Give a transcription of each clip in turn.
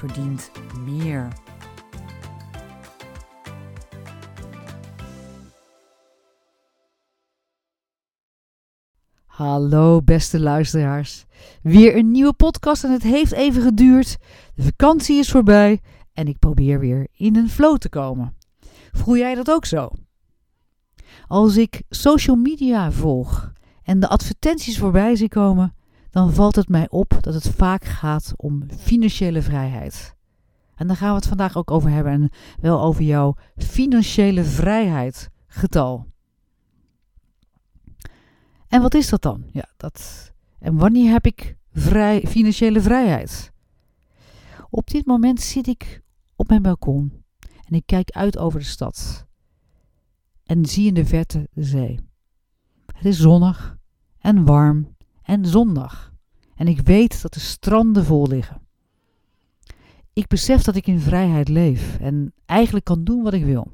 verdient meer. Hallo beste luisteraars. Weer een nieuwe podcast en het heeft even geduurd. De vakantie is voorbij en ik probeer weer in een flow te komen. Voel jij dat ook zo? Als ik social media volg en de advertenties voorbij zie komen, dan valt het mij op dat het vaak gaat om financiële vrijheid. En daar gaan we het vandaag ook over hebben en wel over jouw financiële vrijheid getal. En wat is dat dan? Ja, dat. En wanneer heb ik vrij, financiële vrijheid? Op dit moment zit ik op mijn balkon en ik kijk uit over de stad en zie in de verte de zee. Het is zonnig en warm en zondag en ik weet dat de stranden vol liggen. Ik besef dat ik in vrijheid leef en eigenlijk kan doen wat ik wil.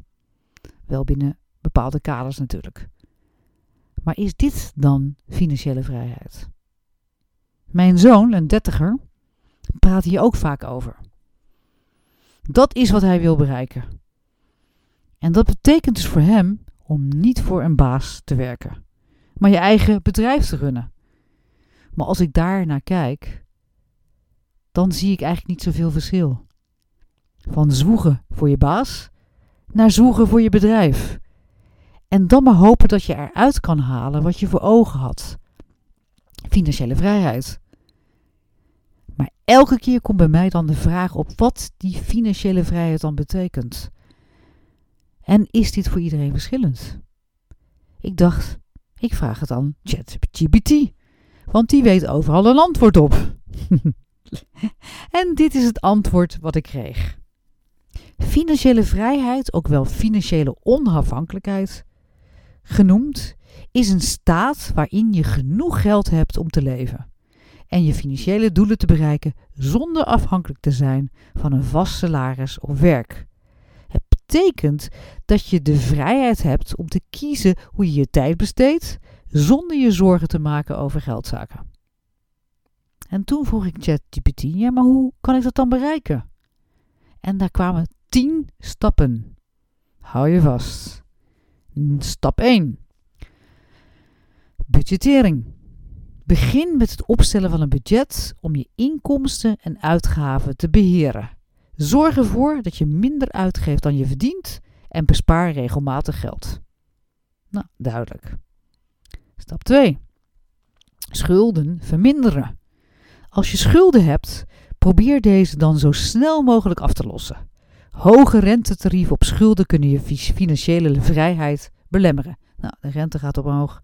Wel binnen bepaalde kaders natuurlijk. Maar is dit dan financiële vrijheid? Mijn zoon, een dertiger, praat hier ook vaak over. Dat is wat hij wil bereiken. En dat betekent dus voor hem om niet voor een baas te werken, maar je eigen bedrijf te runnen. Maar als ik daar naar kijk, dan zie ik eigenlijk niet zoveel verschil. Van zwoegen voor je baas naar zwoegen voor je bedrijf. En dan maar hopen dat je eruit kan halen wat je voor ogen had. Financiële vrijheid. Maar elke keer komt bij mij dan de vraag op wat die financiële vrijheid dan betekent. En is dit voor iedereen verschillend? Ik dacht, ik vraag het aan ChatGPT, want die weet overal een antwoord op. en dit is het antwoord wat ik kreeg. Financiële vrijheid, ook wel financiële onafhankelijkheid, genoemd, is een staat waarin je genoeg geld hebt om te leven en je financiële doelen te bereiken zonder afhankelijk te zijn van een vast salaris of werk. Het betekent dat je de vrijheid hebt om te kiezen hoe je je tijd besteedt zonder je zorgen te maken over geldzaken. En toen vroeg ik ChatGPT, ja, maar hoe kan ik dat dan bereiken? En daar kwamen tien stappen. Hou je vast. Stap 1. Budgettering. Begin met het opstellen van een budget om je inkomsten en uitgaven te beheren. Zorg ervoor dat je minder uitgeeft dan je verdient en bespaar regelmatig geld. Nou, duidelijk. Stap 2. Schulden verminderen. Als je schulden hebt, probeer deze dan zo snel mogelijk af te lossen. Hoge rentetarieven op schulden kunnen je financiële vrijheid belemmeren. Nou, de rente gaat omhoog.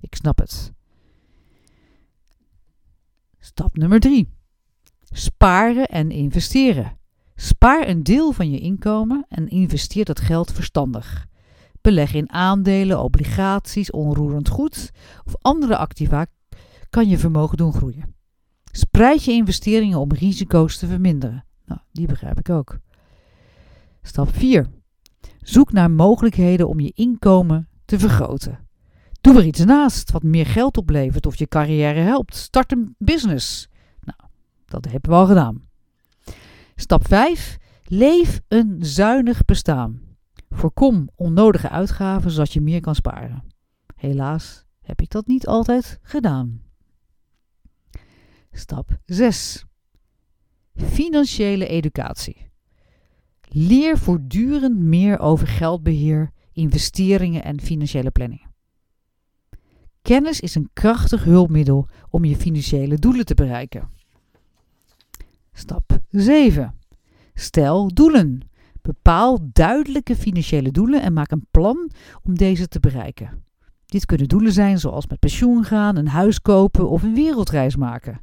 Ik snap het. Stap nummer 3. Sparen en investeren. Spaar een deel van je inkomen en investeer dat geld verstandig. Beleg in aandelen, obligaties, onroerend goed of andere activa kan je vermogen doen groeien. Spreid je investeringen om risico's te verminderen. Nou, die begrijp ik ook. Stap 4. Zoek naar mogelijkheden om je inkomen te vergroten. Doe er iets naast wat meer geld oplevert of je carrière helpt. Start een business. Nou, dat hebben we al gedaan. Stap 5. Leef een zuinig bestaan. Voorkom onnodige uitgaven zodat je meer kan sparen. Helaas heb ik dat niet altijd gedaan. Stap 6. Financiële educatie. Leer voortdurend meer over geldbeheer, investeringen en financiële planning. Kennis is een krachtig hulpmiddel om je financiële doelen te bereiken. Stap 7. Stel doelen. Bepaal duidelijke financiële doelen en maak een plan om deze te bereiken. Dit kunnen doelen zijn zoals met pensioen gaan, een huis kopen of een wereldreis maken.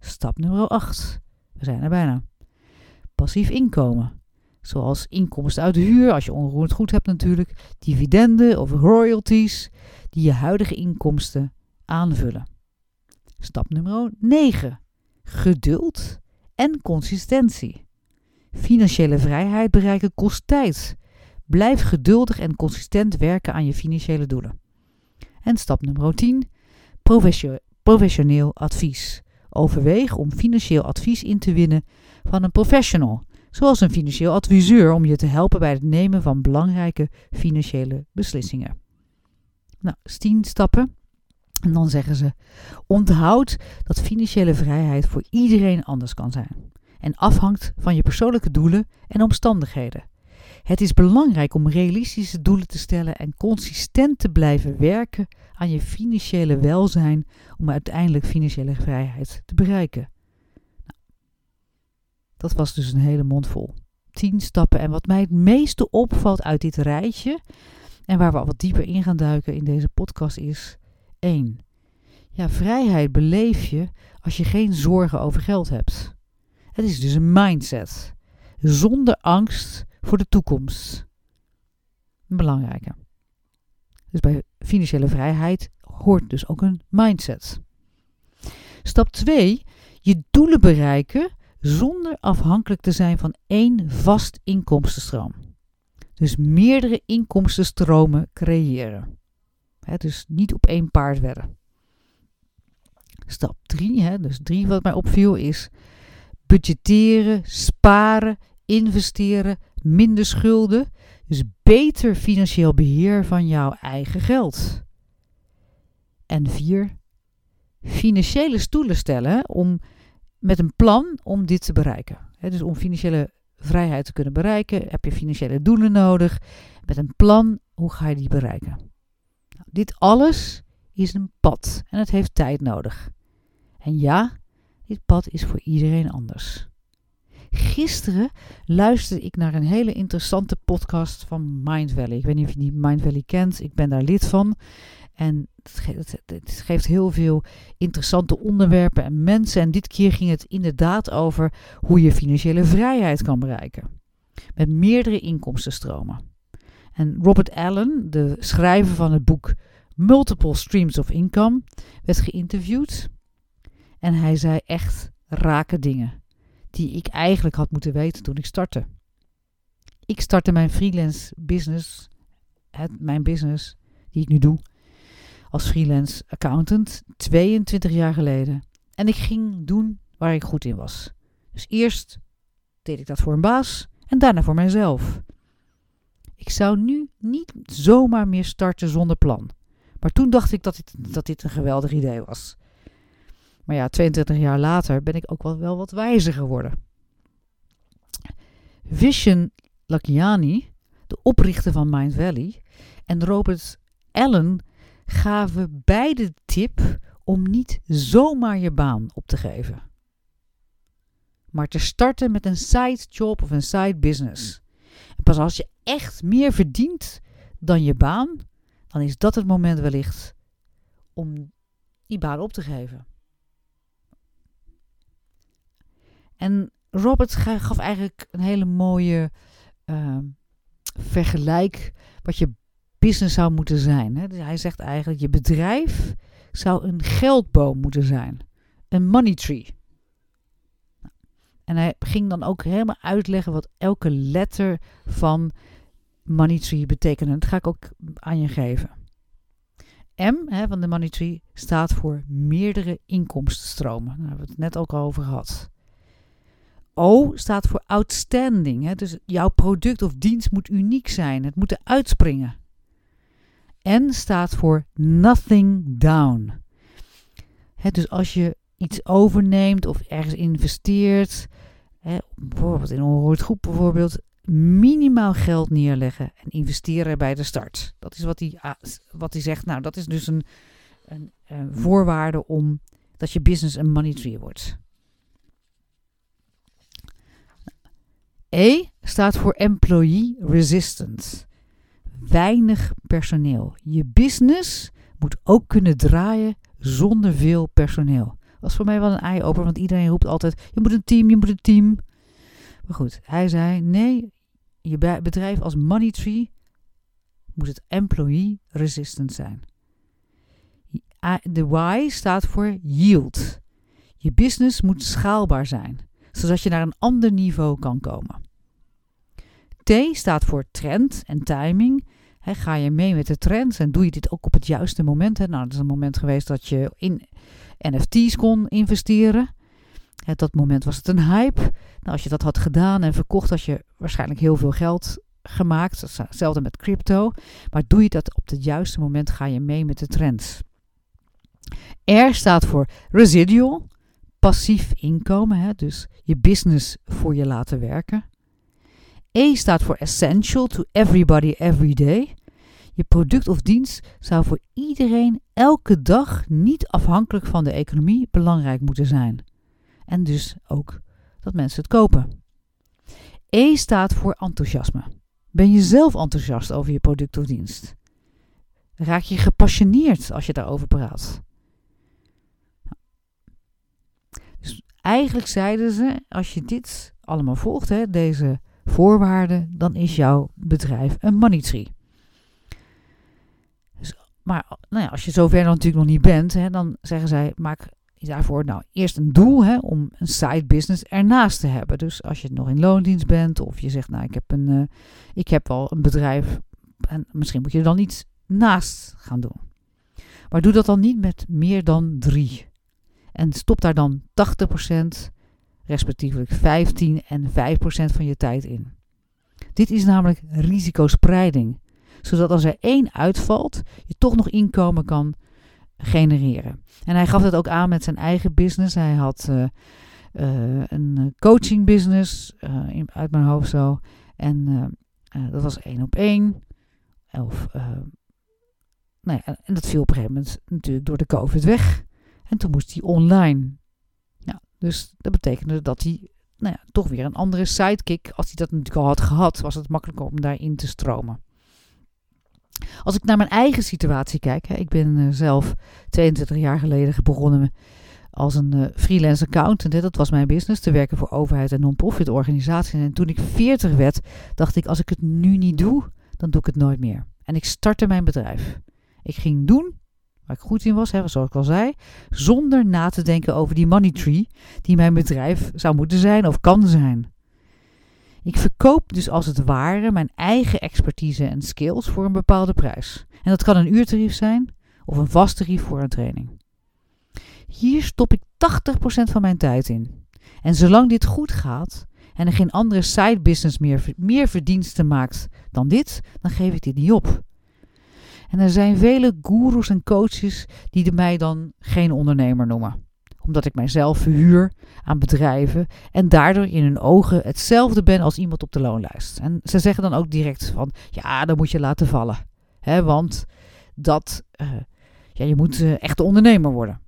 Stap nummer 8. We zijn er bijna. Passief inkomen. Zoals inkomsten uit huur, als je onroerend goed hebt natuurlijk, dividenden of royalties, die je huidige inkomsten aanvullen. Stap nummer 9. Geduld en consistentie. Financiële vrijheid bereiken kost tijd. Blijf geduldig en consistent werken aan je financiële doelen. En stap nummer 10. Professioneel advies. Overweeg om financieel advies in te winnen van een professional, zoals een financieel adviseur, om je te helpen bij het nemen van belangrijke financiële beslissingen. Nou, 10 stappen. En dan zeggen ze: onthoud dat financiële vrijheid voor iedereen anders kan zijn en afhangt van je persoonlijke doelen en omstandigheden. Het is belangrijk om realistische doelen te stellen en consistent te blijven werken aan je financiële welzijn om uiteindelijk financiële vrijheid te bereiken. Nou, dat was dus een hele mond vol. Tien stappen. En wat mij het meeste opvalt uit dit rijtje, en waar we wat dieper in gaan duiken in deze podcast, is 1. Ja, vrijheid beleef je als je geen zorgen over geld hebt. Het is dus een mindset. Zonder angst voor de toekomst. Een belangrijke. Dus bij financiële vrijheid hoort dus ook een mindset. Stap 2. Je doelen bereiken zonder afhankelijk te zijn van één vast inkomstenstroom. Dus meerdere inkomstenstromen creëren. dus niet op één paard wedden. Stap 3, dus 3 wat mij opviel, is budgetteren, sparen, investeren, minder schulden. Dus beter financieel beheer van jouw eigen geld. En vier, financiële stoelen stellen om, met een plan om dit te bereiken. dus om financiële vrijheid te kunnen bereiken, heb je financiële doelen nodig. Met een plan, hoe ga je die bereiken? Nou, dit alles is een pad en het heeft tijd nodig. En ja, dit pad is voor iedereen anders. Gisteren luisterde ik naar een hele interessante podcast van Mind Valley. Ik weet niet of je die Mind Valley kent. Ik ben daar lid van. En het geeft heel veel interessante onderwerpen en mensen. En dit keer ging het inderdaad over hoe je financiële vrijheid kan bereiken. Met meerdere inkomstenstromen. En Robert Allen, de schrijver van het boek Multiple Streams of Income, werd geïnterviewd. En hij zei echt rake dingen. Die ik eigenlijk had moeten weten toen ik startte. Ik startte mijn freelance business, het, mijn business die ik nu doe, als freelance accountant 22 jaar geleden. En ik ging doen waar ik goed in was. Dus eerst deed ik dat voor een baas en daarna voor mijzelf. Ik zou nu niet zomaar meer starten zonder plan. Maar toen dacht ik dat dit, dat dit een geweldig idee was. Maar ja, 22 jaar later ben ik ook wel, wel wat wijzer geworden. Vishen Lakiani, de oprichter van Mind Valley, en Robert Allen gaven beide de tip om niet zomaar je baan op te geven. Maar te starten met een side job of een side business. En pas als je echt meer verdient dan je baan, dan is dat het moment wellicht om die baan op te geven. En Robert gaf eigenlijk een hele mooie uh, vergelijk wat je business zou moeten zijn. Hè? Dus hij zegt eigenlijk, je bedrijf zou een geldboom moeten zijn. Een money tree. En hij ging dan ook helemaal uitleggen wat elke letter van money tree betekent. En dat ga ik ook aan je geven. M hè, van de money tree staat voor meerdere inkomstenstromen. Daar hebben we het net ook al over gehad. O staat voor outstanding. Hè? Dus jouw product of dienst moet uniek zijn. Het moet uitspringen. N staat voor nothing down. Hè, dus als je iets overneemt of ergens investeert, hè, bijvoorbeeld in een onroerend goed bijvoorbeeld, minimaal geld neerleggen en investeren bij de start. Dat is wat hij, wat zegt. Nou, dat is dus een, een, een voorwaarde om dat je business een money tree wordt. E staat voor employee resistant. Weinig personeel. Je business moet ook kunnen draaien zonder veel personeel. Was voor mij wel een eye-opener, want iedereen roept altijd: je moet een team, je moet een team. Maar goed, hij zei: nee, je bedrijf als Money Tree moet het employee resistant zijn. De Y staat voor yield. Je business moet schaalbaar zijn, zodat je naar een ander niveau kan komen. T staat voor trend en timing. ga je mee met de trends en doe je dit ook op het juiste moment? He, nou, dat is een moment geweest dat je in NFT's kon investeren. Op dat moment was het een hype. Nou, als je dat had gedaan en verkocht, had je waarschijnlijk heel veel geld gemaakt. Hetzelfde met crypto. Maar doe je dat op het juiste moment, ga je mee met de trends. R staat voor residual, passief inkomen, hè, dus je business voor je laten werken. E staat voor essential to everybody every day. Je product of dienst zou voor iedereen elke dag niet afhankelijk van de economie belangrijk moeten zijn. En dus ook dat mensen het kopen. E staat voor enthousiasme. Ben je zelf enthousiast over je product of dienst? Raak je gepassioneerd als je daarover praat? Dus eigenlijk zeiden ze, als je dit allemaal volgt, hè, deze voorwaarden, dan is jouw bedrijf een money tree. Dus, maar nou ja, als je zover dan natuurlijk nog niet bent, hè, dan zeggen zij, maak daarvoor nou eerst een doel hè, om een side business ernaast te hebben. Dus als je nog in loondienst bent of je zegt, nou ik heb, een, uh, ik heb wel een bedrijf en misschien moet je er dan iets naast gaan doen. Maar doe dat dan niet met meer dan drie. En stop daar dan 80% respectievelijk 15 en 5% van je tijd in. Dit is namelijk risicospreiding, zodat als er één uitvalt, je toch nog inkomen kan genereren. En hij gaf het ook aan met zijn eigen business. Hij had uh, uh, een coaching business, in, uit mijn hoofd zo. En dat was één op één. Of, nou ja, en dat viel op een gegeven moment natuurlijk door de COVID weg. En toen moest hij online dus dat betekende dat hij nou ja, toch weer een andere sidekick, als hij dat natuurlijk al had gehad, was het makkelijker om daarin te stromen. Als ik naar mijn eigen situatie kijk, hè, ik ben uh, zelf 22 jaar geleden begonnen als een uh, freelance accountant. Dat was mijn business, te werken voor overheid en non-profit organisaties. En toen ik 40 werd, dacht ik, als ik het nu niet doe, dan doe ik het nooit meer. En ik startte mijn bedrijf. Ik ging doen goed in was, hè, zoals ik al zei, zonder na te denken over die money tree die mijn bedrijf zou moeten zijn of kan zijn. Ik verkoop dus als het ware mijn eigen expertise en skills voor een bepaalde prijs. En dat kan een uurtarief zijn of een vast tarief voor een training. Hier stop ik 80% van mijn tijd in. En zolang dit goed gaat en er geen andere side business meer, meer verdiensten maakt dan dit, dan geef ik dit niet op. En er zijn vele goeroes en coaches die mij dan geen ondernemer noemen. Omdat ik mijzelf verhuur aan bedrijven en daardoor in hun ogen hetzelfde ben als iemand op de loonlijst. En ze zeggen dan ook direct van, ja, dan moet je laten vallen. He, want dat, uh, ja, je moet uh, echt ondernemer worden.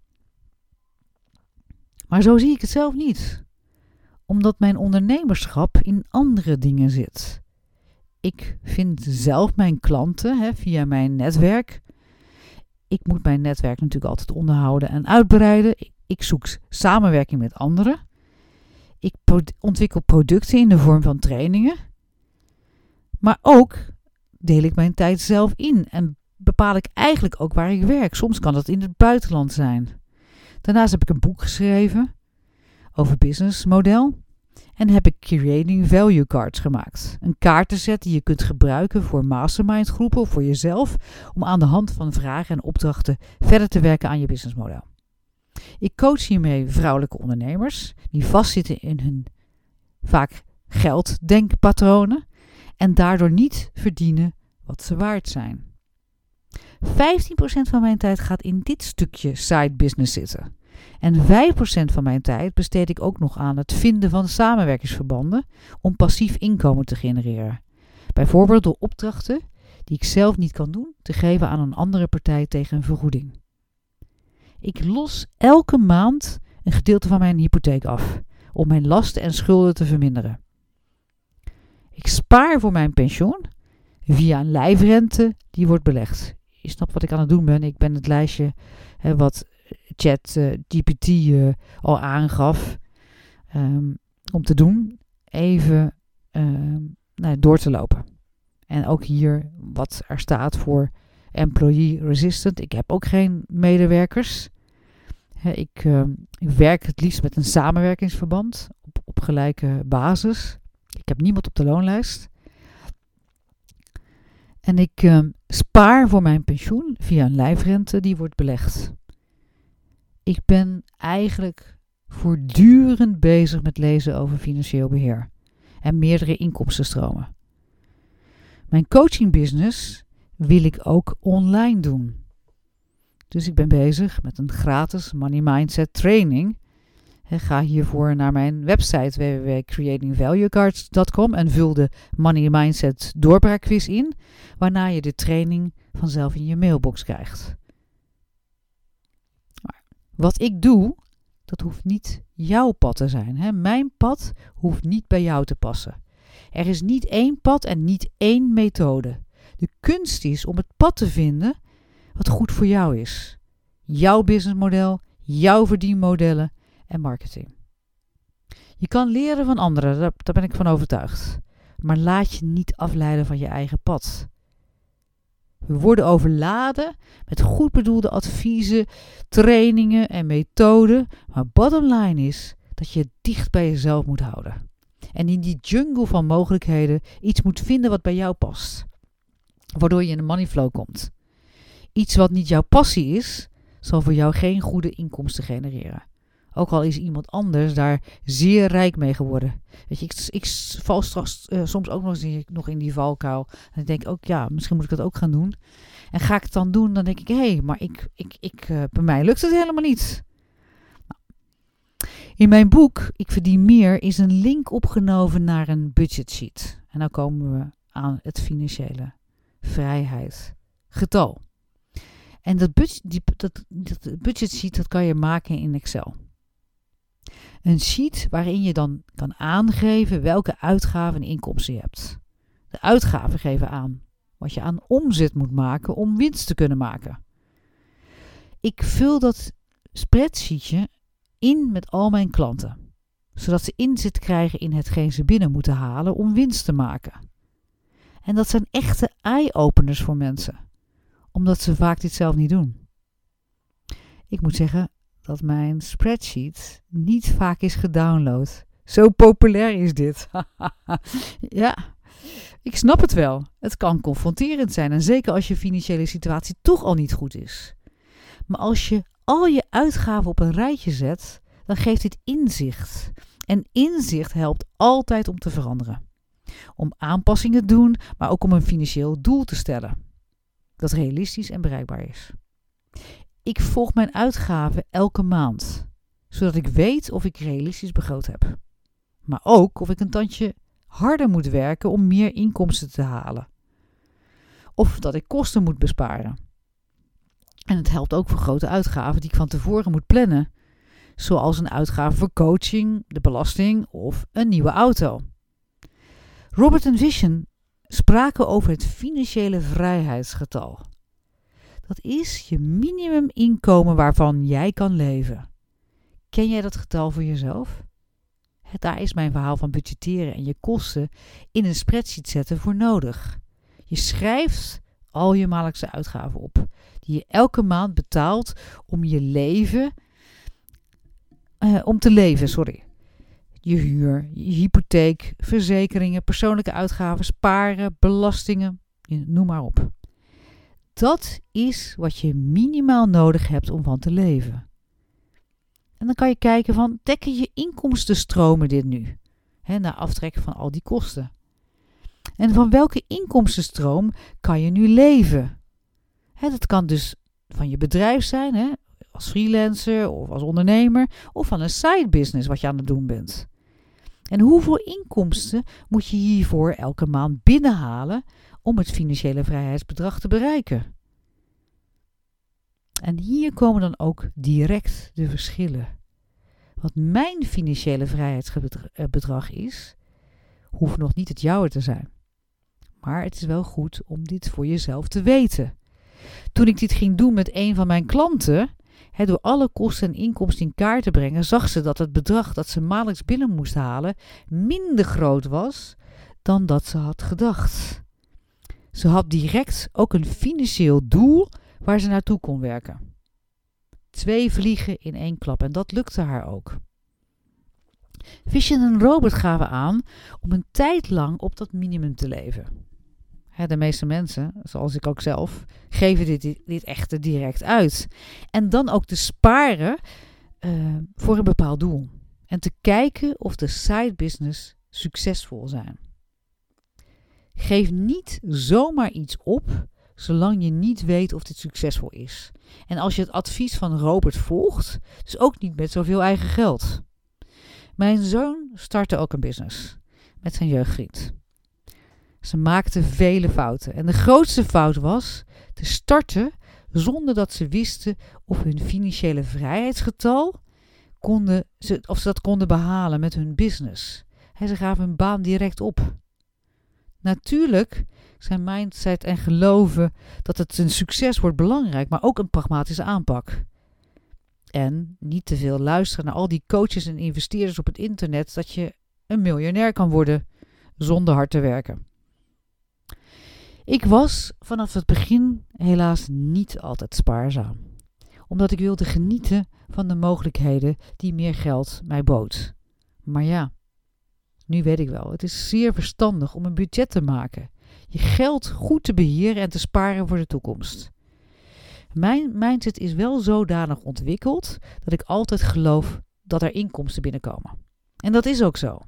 Maar zo zie ik het zelf niet. Omdat mijn ondernemerschap in andere dingen zit ik vind zelf mijn klanten hè, via mijn netwerk. Ik moet mijn netwerk natuurlijk altijd onderhouden en uitbreiden. Ik zoek samenwerking met anderen. Ik ontwikkel producten in de vorm van trainingen. Maar ook deel ik mijn tijd zelf in en bepaal ik eigenlijk ook waar ik werk. Soms kan dat in het buitenland zijn. Daarnaast heb ik een boek geschreven over businessmodel. En heb ik Creating Value Cards gemaakt. Een kaartenset die je kunt gebruiken voor mastermind groepen of voor jezelf om aan de hand van vragen en opdrachten verder te werken aan je businessmodel. Ik coach hiermee vrouwelijke ondernemers die vastzitten in hun vaak gelddenkpatronen en daardoor niet verdienen wat ze waard zijn. 15% van mijn tijd gaat in dit stukje side business zitten. En 5% van mijn tijd besteed ik ook nog aan het vinden van samenwerkingsverbanden om passief inkomen te genereren. Bijvoorbeeld door opdrachten die ik zelf niet kan doen te geven aan een andere partij tegen een vergoeding. Ik los elke maand een gedeelte van mijn hypotheek af om mijn lasten en schulden te verminderen. Ik spaar voor mijn pensioen via een lijfrente die wordt belegd. Je snapt wat ik aan het doen ben. Ik ben het lijstje hè, wat chat uh, GPT uh, al aangaf um, om te doen, even um, nou, door te lopen. En ook hier wat er staat voor employee resistant. Ik heb ook geen medewerkers. Ik, uh, ik, werk het liefst met een samenwerkingsverband op, op gelijke basis. Ik heb niemand op de loonlijst. En ik spaar voor mijn pensioen via een lijfrente die wordt belegd. Ik ben eigenlijk voortdurend bezig met lezen over financieel beheer en meerdere inkomstenstromen. Mijn coaching business wil ik ook online doen. Dus ik ben bezig met een gratis Money Mindset training. Ga hiervoor naar mijn website www.creatingvaluecards.com en vul de Money Mindset doorbraakquiz in, waarna je de training vanzelf in je mailbox krijgt. Wat ik doe, dat hoeft niet jouw pad te zijn. Hè? Mijn pad hoeft niet bij jou te passen. Er is niet één pad en niet één methode. De kunst is om het pad te vinden wat goed voor jou is. Jouw businessmodel, jouw verdienmodellen en marketing. Je kan leren van anderen, daar, ben ik van overtuigd. Maar laat je niet afleiden van je eigen pad. We worden overladen met goed bedoelde adviezen, trainingen en methoden. Maar bottom line is dat je het dicht bij jezelf moet houden. En in die jungle van mogelijkheden iets moet vinden wat bij jou past. Waardoor je in de moneyflow komt. Iets wat niet jouw passie is, zal voor jou geen goede inkomsten genereren. Ook al is iemand anders daar zeer rijk mee geworden. Weet je, ik, ik val straks, uh, soms ook nog, nog in die valkuil. En ik denk ook, ja, misschien moet ik dat ook gaan doen. En ga ik het dan doen, dan denk ik, hé, hey, maar ik, ik, ik, uh, bij mij lukt het helemaal niet. Nou. In mijn boek Ik verdien meer is een link opgenomen naar een budgetsheet. En dan komen we aan het financiële vrijheid getal. En dat, budget, die, dat, dat budgetsheet dat kan je maken in Excel. Een sheet waarin je dan kan aangeven welke uitgaven en inkomsten je hebt. De uitgaven geven aan wat je aan omzet moet maken om winst te kunnen maken. Ik vul dat spreadsheetje in met al mijn klanten, zodat ze inzicht krijgen in hetgeen ze binnen moeten halen om winst te maken. En dat zijn echte eye-openers voor mensen, omdat ze vaak dit zelf niet doen. Ik moet zeggen, dat mijn spreadsheet niet vaak is gedownload. Zo populair is dit. ja, ik snap het wel. Het kan confronterend zijn en zeker als je financiële situatie toch al niet goed is. Maar als je al je uitgaven op een rijtje zet, dan geeft dit inzicht. En inzicht helpt altijd om te veranderen. Om aanpassingen te doen, maar ook om een financieel doel te stellen. Dat realistisch en bereikbaar is. Ik volg mijn uitgaven elke maand, zodat ik weet of ik realistisch begroot heb. Maar ook of ik een tandje harder moet werken om meer inkomsten te halen. Of dat ik kosten moet besparen. En het helpt ook voor grote uitgaven die ik van tevoren moet plannen, zoals een uitgave voor coaching, de belasting of een nieuwe auto. Robert en Vision spraken over het financiële vrijheidsgetal. Dat is je minimuminkomen waarvan jij kan leven. Ken jij dat getal voor jezelf? Daar is mijn verhaal van budgetteren en je kosten in een spreadsheet zetten voor nodig. Je schrijft al je maandelijkse uitgaven op, die je elke maand betaalt om je leven, uh, om te leven, sorry. Je huur, je hypotheek, verzekeringen, persoonlijke uitgaven, sparen, belastingen, noem maar op. Dat is wat je minimaal nodig hebt om van te leven. En dan kan je kijken van, dekken je inkomstenstromen dit nu? Na aftrekken van al die kosten. En van welke inkomstenstroom kan je nu leven? Hè, dat kan dus van je bedrijf zijn, als freelancer of als ondernemer of van een side business wat je aan het doen bent. En hoeveel inkomsten moet je hiervoor elke maand binnenhalen om het financiële vrijheidsbedrag te bereiken? En hier komen dan ook direct de verschillen. Wat mijn financiële vrijheidsbedrag is, hoeft nog niet het jouwe te zijn. Maar het is wel goed om dit voor jezelf te weten. Toen ik dit ging doen met een van mijn klanten, door alle kosten en inkomsten in kaart te brengen, zag ze dat het bedrag dat ze maandelijks binnen moest halen minder groot was dan dat ze had gedacht. Ze had direct ook een financieel doel waar ze naartoe kon werken. Twee vliegen in één klap en dat lukte haar ook. Vision en Robert gaven aan om een tijd lang op dat minimum te leven. de meeste mensen, zoals ik ook zelf, geven dit, dit, echter direct uit. En dan ook te sparen uh, voor een bepaald doel. En te kijken of de side business succesvol zijn. Geef niet zomaar iets op zolang je niet weet of dit succesvol is. En als je het advies van Robert volgt, dus ook niet met zoveel eigen geld. Mijn zoon startte ook een business met zijn jeugdvriend. Ze maakten vele fouten en de grootste fout was te starten zonder dat ze wisten of hun financiële vrijheidsgetal konden, of ze dat konden behalen met hun business. ze gaven hun baan direct op. Natuurlijk zijn mindset en geloven dat het een succes wordt belangrijk, maar ook een pragmatische aanpak. En niet te veel luisteren naar al die coaches en investeerders op het internet dat je een miljonair kan worden zonder hard te werken. Ik was vanaf het begin helaas niet altijd spaarzaam, omdat ik wilde genieten van de mogelijkheden die meer geld mij bood. Maar ja, nu weet ik wel, het is zeer verstandig om een budget te maken, je geld goed te beheren en te sparen voor de toekomst. Mijn mindset is wel zodanig ontwikkeld dat ik altijd geloof dat er inkomsten binnenkomen. En dat is ook zo.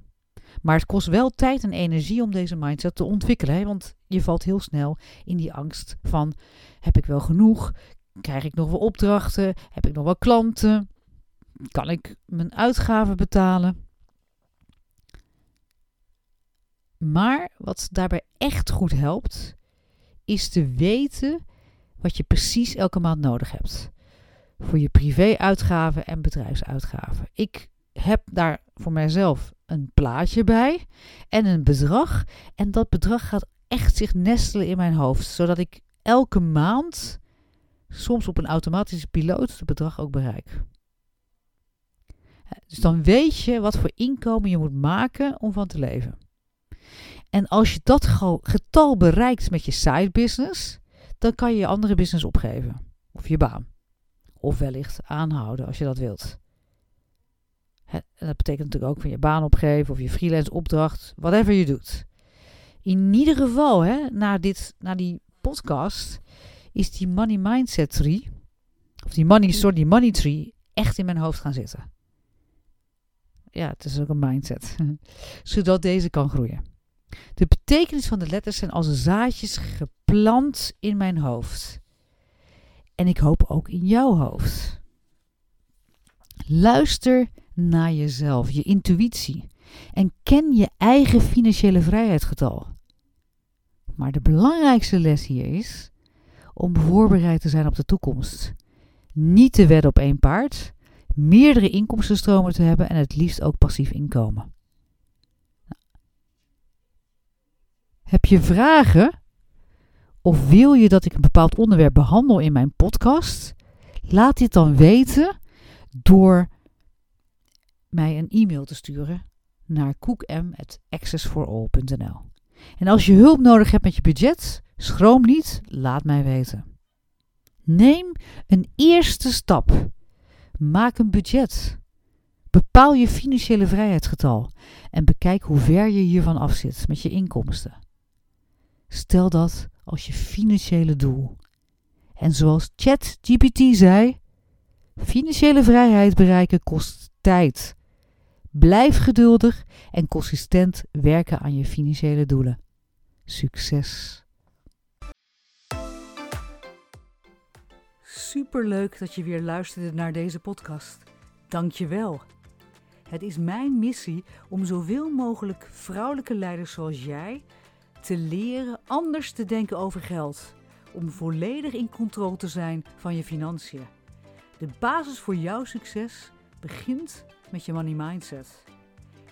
Maar het kost wel tijd en energie om deze mindset te ontwikkelen. Want je valt heel snel in die angst van: heb ik wel genoeg? Krijg ik nog wel opdrachten? Heb ik nog wel klanten? Kan ik mijn uitgaven betalen? Maar wat daarbij echt goed helpt, is te weten wat je precies elke maand nodig hebt. Voor je privéuitgaven en bedrijfsuitgaven. Ik heb daar voor mijzelf een plaatje bij en een bedrag. En dat bedrag gaat echt zich nestelen in mijn hoofd. Zodat ik elke maand, soms op een automatische piloot, het bedrag ook bereik. Dus dan weet je wat voor inkomen je moet maken om van te leven. En als je dat getal bereikt met je side business, dan kan je je andere business opgeven. Of je baan. Of wellicht aanhouden als je dat wilt. en dat betekent natuurlijk ook van je baan opgeven of je freelance opdracht, whatever je doet. In ieder geval, hè, na, dit, na die podcast, is die money mindset tree, of die money, sorry, die money tree, echt in mijn hoofd gaan zitten. Ja, het is ook een mindset. Zodat deze kan groeien. De betekenis van de letters zijn als zaadjes geplant in mijn hoofd. En ik hoop ook in jouw hoofd. Luister naar jezelf, je intuïtie. En ken je eigen financiële vrijheidsgetal. Maar de belangrijkste les hier is om voorbereid te zijn op de toekomst. Niet te wedden op één paard, meerdere inkomstenstromen te hebben en het liefst ook passief inkomen. Heb je vragen? Of wil je dat ik een bepaald onderwerp behandel in mijn podcast? Laat dit dan weten door mij een e-mail te sturen naar koekm.accessforall.nl. En als je hulp nodig hebt met je budget, schroom niet, laat mij weten. Neem een eerste stap. Maak een budget. Bepaal je financiële vrijheidsgetal en bekijk hoe ver je hiervan afzit met je inkomsten. Stel dat als je financiële doel. En zoals ChatGPT zei, financiële vrijheid bereiken kost tijd. Blijf geduldig en consistent werken aan je financiële doelen. Succes! superleuk dat je weer luisterde naar deze podcast. Dank je wel. Het is mijn missie om zoveel mogelijk vrouwelijke leiders zoals jij te leren anders te denken over geld. Om volledig in controle te zijn van je financiën. De basis voor jouw succes begint met je money mindset.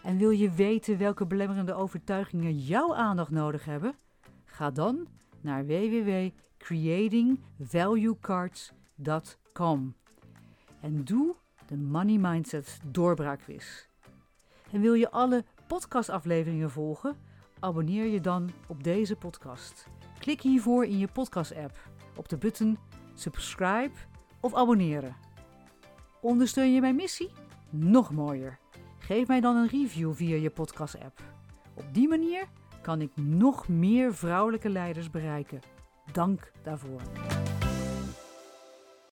En wil je weten welke belemmerende overtuigingen jouw aandacht nodig hebben? Ga dan naar www.creatingvaluecards.com en doe de Money Mindset doorbraakquiz. En wil je alle podcastafleveringen volgen? Abonneer je dan op deze podcast. Klik hiervoor in je podcast-app op de button subscribe of abonneren. Ondersteun je mijn missie? Nog mooier. Geef mij dan een review via je podcast-app. Op die manier kan ik nog meer vrouwelijke leiders bereiken. Dank daarvoor.